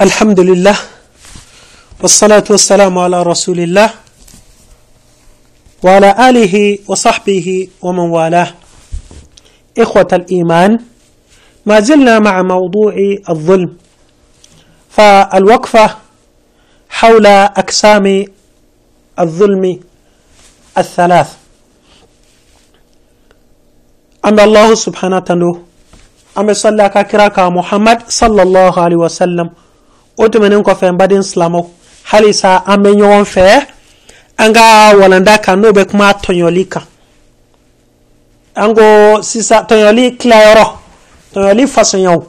الحمد لله والصلاة والسلام على رسول الله وعلى آله وصحبه ومن والاه. إخوة الإيمان ما زلنا مع موضوع الظلم فالوقفة حول أقسام الظلم الثلاث. أن الله سبحانه وتعالى أم صلى كراك محمد صلى الله عليه وسلم o tɛmɛnen kɔfɛ n baden silamɛw halisa an bɛ ɲɔgɔn fɛ an ka walanda kan n'o bɛ kuma tɔɲɔli kan an ko sisan tɔɲɔli tilayɔrɔ tɔɲɔli fasɔnyaw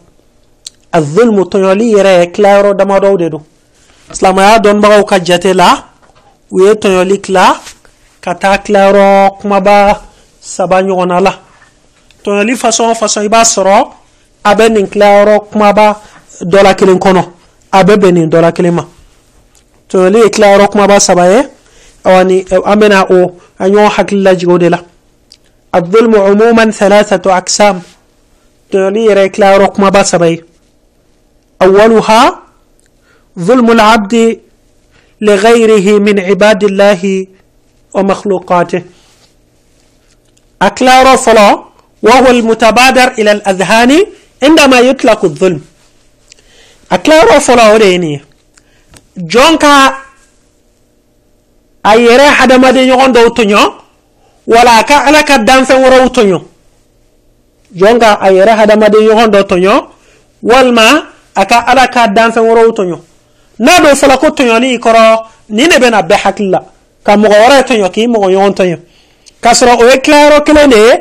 a zulmu tɔɲɔli yɛrɛ tilayɔrɔ damadɔw de don silamaya dɔnnibagaw ka jate la u ye tɔɲɔli tila ka taa tilayɔrɔ kumaba saba ɲɔgɔnna la. Tɔɲɔli fasɔn o fasɔn i b'a sɔrɔ a bɛ nin tilayɔrɔ kumaba dɔ la kelen kɔnɔ a bɛ bɛn nin dɔ la kelen ma tɔɲɔli ye tilayɔrɔ kumaba saba ye awani an bɛna o an ɲɔgɔn hakili lajigin o de la الظلم عموما ثلاثة أقسام تولي يرى كلا رقم بسبي أولها ظلم العبد لغيره من عباد الله ومخلوقاته أكلا رفلا وهو المتبادر إلى الأذهان عندما يطلق الظلم a kilayɔrɔ fɔlɔ o de ye nin ye jɔn ka a yɛrɛ hadamaden ɲɔgɔn dɔw tɔɲɔ wala a ka ala ka danfɛn wɛrɛw tɔɲɔ jɔn ka a yɛrɛ hadamaden ɲɔgɔn dɔ tɔɲɔ walima a ka ala ka danfɛn wɛrɛw tɔɲɔ n'a dɔ fɔla ko tɔɲɔli i kɔrɔ nin de bɛna bɛɛ hakili la ka mɔgɔ wɛrɛ tɔɲɔ k'i mɔgɔ ɲɔgɔn tɔɲɔ k'a sɔrɔ o ye kilayɔrɔ kelen de ye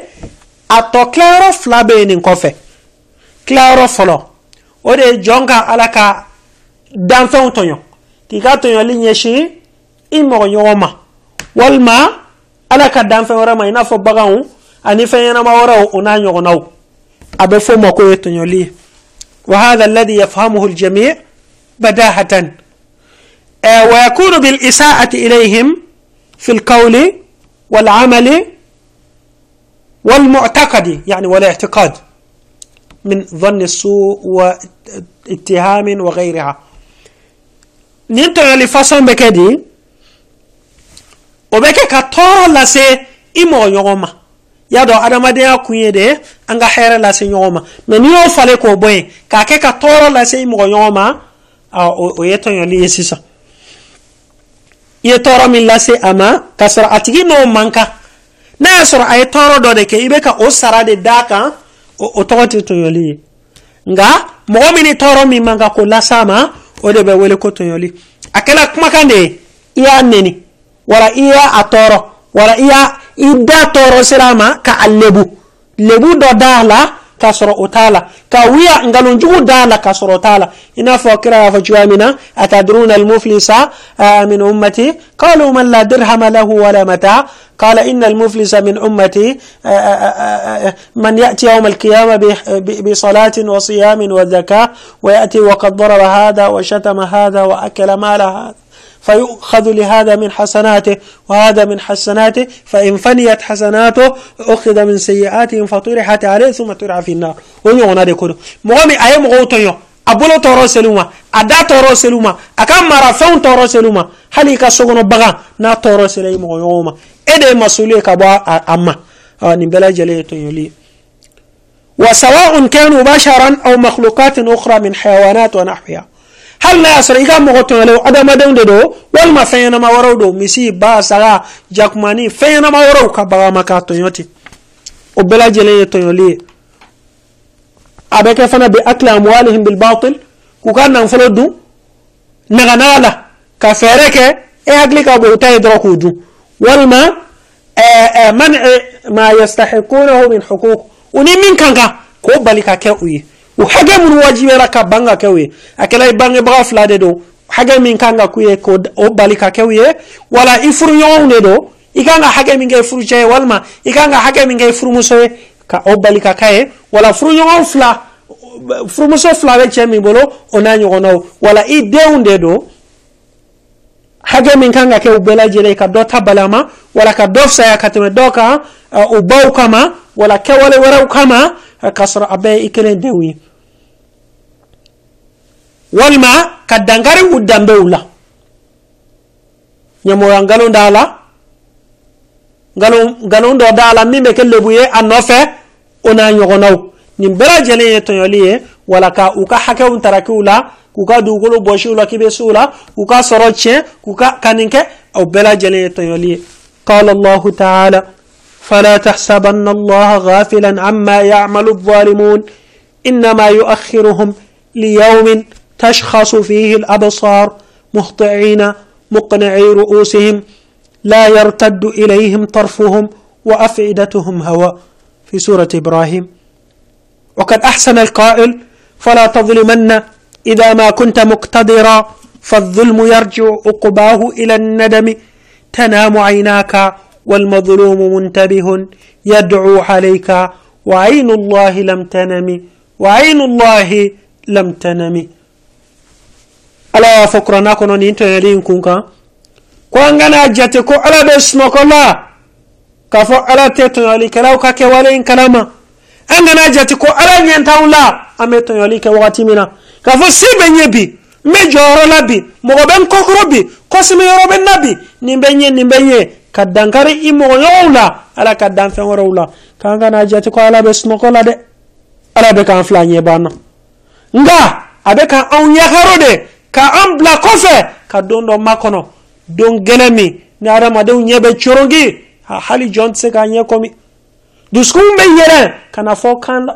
a tɔ kilayɔrɔ fila bɛ yen nin kɔfɛ kilayɔrɔ fɔlɔ o de ye jɔn ka ala ka danfɛnw tɔɲɔ k'i ka tɔɲɔli ɲɛsin i mɔgɔ ɲɔgɔn ma walima ala ka danfɛn wɛrɛ ma i n'a fɔ baganw ani fɛn ɲɛnama wɛrɛw o n'a ɲɔgɔnnaw a bɛ fɔ o ma ko ye tɔɲɔli ye وهذا الذي يفهمه الجميع بداهة ويكون بالإساءة إليهم في القول والعمل والمعتقد يعني والاعتقاد من ظن السوء واتهام وغيرها نينتو اللي فاسون بكدي وبكي كتورو لسي إمو يوما yado adamadenya kunye de an ga hɛrɛ lase ɲɔgɔn ma mɛ n'i y'o fale k'o bɔ yen k'a kɛ ka tɔɔrɔ lase mɔgɔ ɲɔgɔn ma o ye tɔɲɔli ye sisan i ye tɔɔrɔ min lase a ma k'a sɔrɔ a tigi n'o man kan n'a y'a sɔrɔ a ye tɔɔrɔ dɔ de kɛ i bɛ ka o sara de d'a kan o tɔgɔ tɛ tɔɲɔli ye nka mɔgɔ min ni tɔɔrɔ min man kan k'o las'a ma o de bɛ wele ko tɔɲɔli a kɛra kumakan de ye i y'a neni wala i y'a tɔɔrɔ wala i y'a i da tɔɔrɔ sira ma ka a lebu lebu dɔ da a la k'a sɔrɔ o t'a la ka wiya nkalonjugu da la k'a sɔrɔ o t'a la i n'a fɔ kira y'a fɔ cogoya min na atadruna almuflisa min ummati qalu man la dirhama lahu wala mata قال إن المفلس من أمتي من يأتي يوم القيامة بصلاة وصيام وزكاة ويأتي وقد ضرب هذا وشتم هذا وأكل مال هذا فيؤخذ لهذا من حسناته وهذا من حسناته فإن فنيت حسناته أخذ من سيئاتهم فطرحت عليه ثم طرح في النار. ونيونا دي كله. مغامي أي مغوتو ka sokɔnɔ bagan n'a tɔɔrɔ sela i mɔgɔ ɲɔgɔn ma e de ye masuli ye ka bɔ a ma nin bɛɛ lajɛlen ye tɔɲɔli ye وسواء كانوا بشرا أو مخلوقات أخرى من حيوانات ونحوها. Hali n'a y'a sɔrɔ i ka mɔgɔ tɔɲɔlenw adamadenw de don walima fɛn ɲɛnama wɛrɛw don misi ba saga jakumani fɛn ɲɛnama wɛrɛw ka bagan ma k'a tɔɲɔ ten o bɛɛ lajɛlen ye tɔɲɔli ye a bɛ kɛ fana bi akli amwalihim bilbatil k'u ka nafolo dun naganaga la ka fɛɛrɛ kɛ e hakili ka bon u ta ye dɔrɔn k'u dun walima man'i ma yastahiqunahu min huquq u ni min kan kan k'o bali ka kɛ u ye u hakɛ minnu wajibiyara ka ban ka kɛ u ye a kɛla fila de don hakɛ min kan ka k'u ye bali ka kɛ u ye wala i furuɲɔgɔnw de don i kan ka min kɛ i furucɛ walima i kan ka min kɛ i furumuso ye ka o bali ka k'a ye wala furuɲɔgɔn fila furumuso fila bɛ cɛ min bolo o n'a ɲɔgɔnnaw wala i denw de don hakɛ min kan ka kɛ u bɛɛ lajɛlen ka dɔ ta bali a ma wala ka dɔ fisaya ka tɛmɛ dɔ kan u baw kama. Wala kɛwale wɛrɛw kama k'a sɔrɔ a bɛɛ i kelen denw ye walima ka dankari u danbew la ɲamoya ngalon da la ngalon dɔ da la min bɛ kɛ lebu ye a nɔfɛ o n'a ɲɔgɔnnaw ye tɔɲɔli ye wala ka u ka hakɛw tarakiw la k'u ka dugukolo bɔsiw la k'i bɛ s'u la k'u ka sɔrɔ tiɲɛ k'u ka ka nin kɛ o ye tɔɲɔli ye قال الله تعالى فلا تحسبن الله غافلا عما يعمل الظالمون انما يؤخرهم ليوم تشخص فيه الأبصار مهطعين مقنعي رؤوسهم لا يرتد إليهم طرفهم وأفئدتهم هواء في سورة إبراهيم وقد أحسن القائل فلا تظلمن إذا ما كنت مقتدرا فالظلم يرجع عقباه إلى الندم. تنام عيناك والمظلوم منتبه يدعو عليك وعين الله لم تنم وعين الله لم تنم. Ala ya fakurana kono ni to yari kunka ko ngana jate ko ala be snokola ka fo ala te to yali kala ka ke wale in kalama an ngana jate ko ala nyanta ula ame to yali ke wakati mina ka fo sibe nyebi me joro labi mo ben kokro bi ko simi yoro ben nabi ni benye ni benye ka dankari i mogoɲɔgɔw la ala ka dan fɛn wɛrɛw la k'an kana jate ko ala bɛ sunɔgɔ la dɛ ala bɛ k'an fila ɲɛ banna nka a bɛ ka anw ɲɛkaro de ka an bila kɔfɛ ka don dɔ makɔnɔ don gɛlɛn min ni adamadenw ɲɛ bɛ coronki hali jɔn tɛ se k'a ɲɛ kɔmi. Dusukun bɛ yɛlɛ ka na fɔ kan la.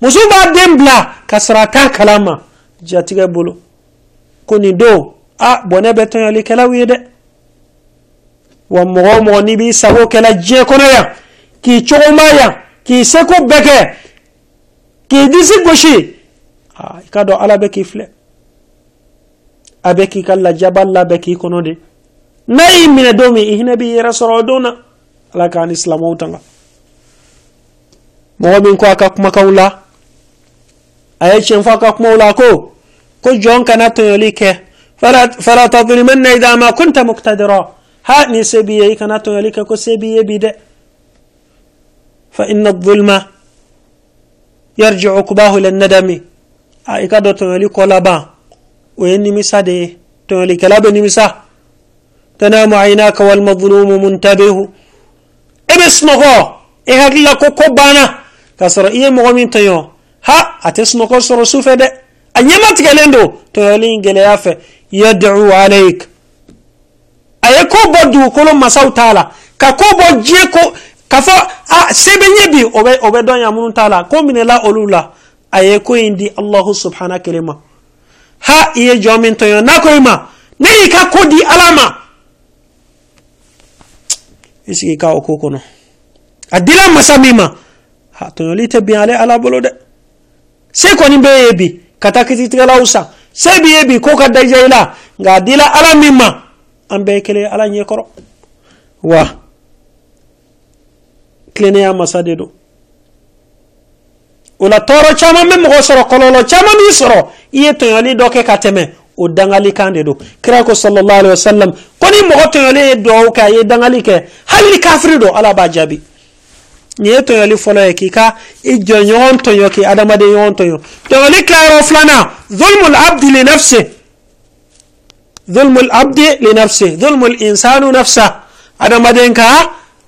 Muso b'a den bila ka sɔrɔ a t'a kalama jatigɛ bolo. Ko nin don a bɔnɛ bɛ tɔɲɔlikɛlaw ye dɛ. Wa mɔgɔ o mɔgɔ n'i b'i sago kɛla diɲɛ kɔnɔ yan k'i cogoma yan k'i seko bɛɛ kɛ k'i disi gosi. I ka dɔn ala bɛ k'i filɛ a bɛ k'i ka lajaba labɛn k'i kɔnɔ de n'a y'i minɛ don min i hinɛ b'i yɛrɛ sɔrɔ o don na ala k'an ni silamɛw tanga mɔgɔ min ko a ka kumakanw la a ye tiɲɛ fɔ a ka kumaw la ko ko jɔn kana tɔɲɔli kɛ fala tadlimanna idha ma kunta muqtadira ha ni sebiye kana to yalika ko sebiye bide fa inna dhulma yarji uqbahu lan nadami a do to yali ko laba nimisa de to yali kala be nimisa tanamu aynaka wal madhlumu muntabihu ebes nogo e hakilla ko ko bana kasara iye mogo min tayo ha ate snogo soro sufe de a ñematigelen do to yali geleya fe yad'u alayk a sebe ɲɛ bi o bɛ o bɛ dɔn yan minnu t'a la ko minɛla olu la a ye ko in di alahu subhana kelen ma ha i ye jɔn min tɔɲɔ n'a ko i ma ne y'i ka ko di ala ma. I sigi ka o ko kɔnɔ a dila masa min ma. Ha tɔɲɔli tɛ bin ale ala bolo dɛ se kɔni bɛ ye bi ka taa kititigɛlaw san se bi ye bi ko ka daja i la nka a dila ala min ma. An bɛɛ kelen ala ɲɛ kɔrɔ wa tilennenya masa de don o la tɔɔrɔ caman bɛ mɔgɔ sɔrɔ kɔlɔlɔ caman b'i sɔrɔ i ye tɔɲɔli dɔ kɛ ka tɛmɛ o dangali kan de don kira ko sallallahu alaihi wasallam ko ni mɔgɔ tɔɲɔli ye duwawu kɛ a ye dangali kɛ hali ni kafiri ala b'a jaabi nin ye tɔɲɔli fɔlɔ ye k'i ka i jɔɲɔgɔn tɔɲɔ k'i adamaden ɲɔgɔn tɔɲɔ tɔɲɔli tilayɔrɔ filanan zulmul abdi li nafsi ظلم العبد لنفسه ظلم الإنسان نفسه هذا مدينك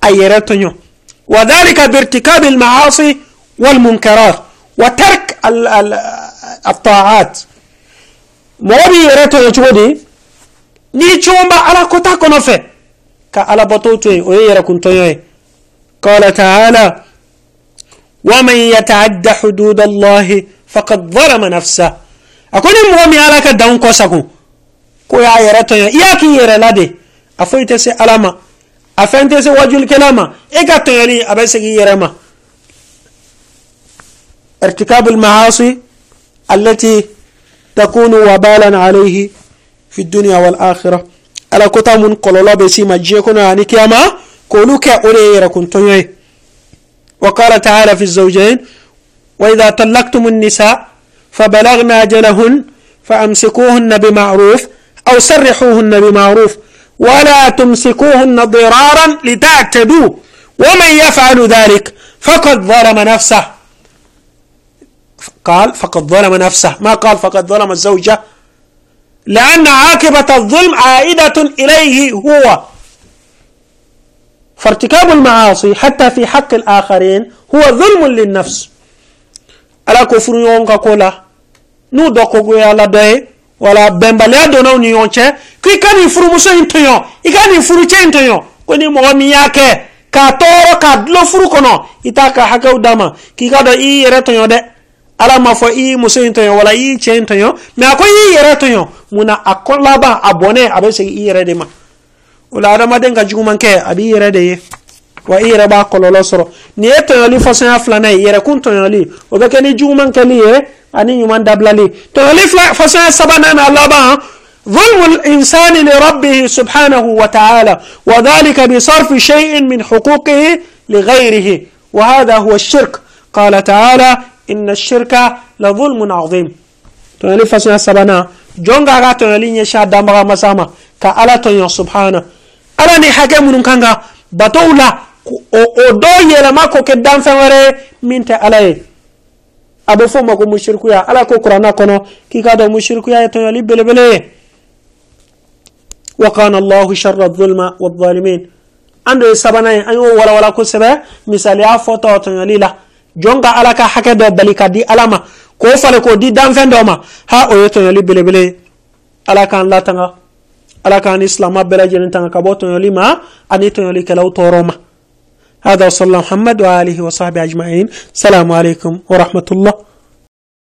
أيرتنيو وذلك بارتكاب المعاصي والمنكرات وترك ال ال الطاعات. مربي يريتو يجودي ني تشومبا على كوتا كونوفي. كا على بوتوتي أو يرا قال تعالى ومن يتعد حدود الله فقد ظلم نفسه. أكون مومي على كدون كوساكو. كو يا يريتو يا كي يرلادي أفويتسي علاما أفنتسي وجل كلاما. ايغاتو يلي أبيسي يرما ارتكاب المعاصي التي تكون وبالا عليه في الدنيا والآخرة. على كتا من قلولا بسيما جيكونا يعني كياما؟ كولو كأولي يركن تنوي. وقال تعالى في الزوجين وإذا طلقتم النساء فبلغن أجلهن فأمسكوهن بمعروف أو سرحوهن بمعروف ولا تمسكوهن ضرارا لتعتدوا. ومن يفعل ذلك فقد ظلم نفسه. قال فقد ظلم نفسه. ما قال فقد ظلم الزوجة لأن عاقبة الظلم عائدة إليه هو. فارتكاب المعاصي حتى في حق الآخرين هو ظلم للنفس. ألا كفر يوم كولا نو دوكو يا لدي ولا بمباليا دونو نيونچه كي كان يفرو مسو انتيو. يكان يفرو چه انتيو؟ كوني مغمي ياكي ka toro ka dlo furu kono ita ka hakaw dama ki ka do i tonyo de ala ma fo i muso in tonyo wala i che in tonyo me ako i yere tonyo muna akola ba abone abe se i yere de ma wala adama den ka juguman ke abi yere de ye wa i yɛrɛ b'a kɔlɔlɔ sɔrɔ nin ye tɔɲɔli fɔsɔnya filanan ye yɛrɛkun tɔɲɔli o bɛ kɛ ni juguman kɛli ye ani ɲuman dabilali tɔɲɔli fɔsɔnya sabanan na laban ظلم الإنسان لربه سبحانه وتعالى وذلك بصرف شيء من حقوقه لغيره وهذا هو الشرك قال تعالى إن الشرك لظلم عظيم تنالي فسنا سبنا جونغا غا تنالي نشا دامغا مساما كألا تنيا سبحانه ألا ني حاجة من كانغا بطولا o do yelema ko ke danfɛn wɛrɛ min tɛ ala ye a bɛ fɔ ma ko musirikuya ala ko kuranna kɔnɔ k'i k'a dɔn musirikuya ye tɔɲɔli belebele ye وكان الله شر الظلم والظالمين ando sabana an yo wala wala ko sebe misali a foto to yalila jonga ala ka hake do bali ka di alama ko fale ko di dan fen do ma ha o yeto yali bele bele ala kan latanga ala kan islam bela jeni tanga ka bo to yali ma ani to yali kala toroma هذا وصلى الله محمد وآله وصحبه أجمعين السلام عليكم ورحمة الله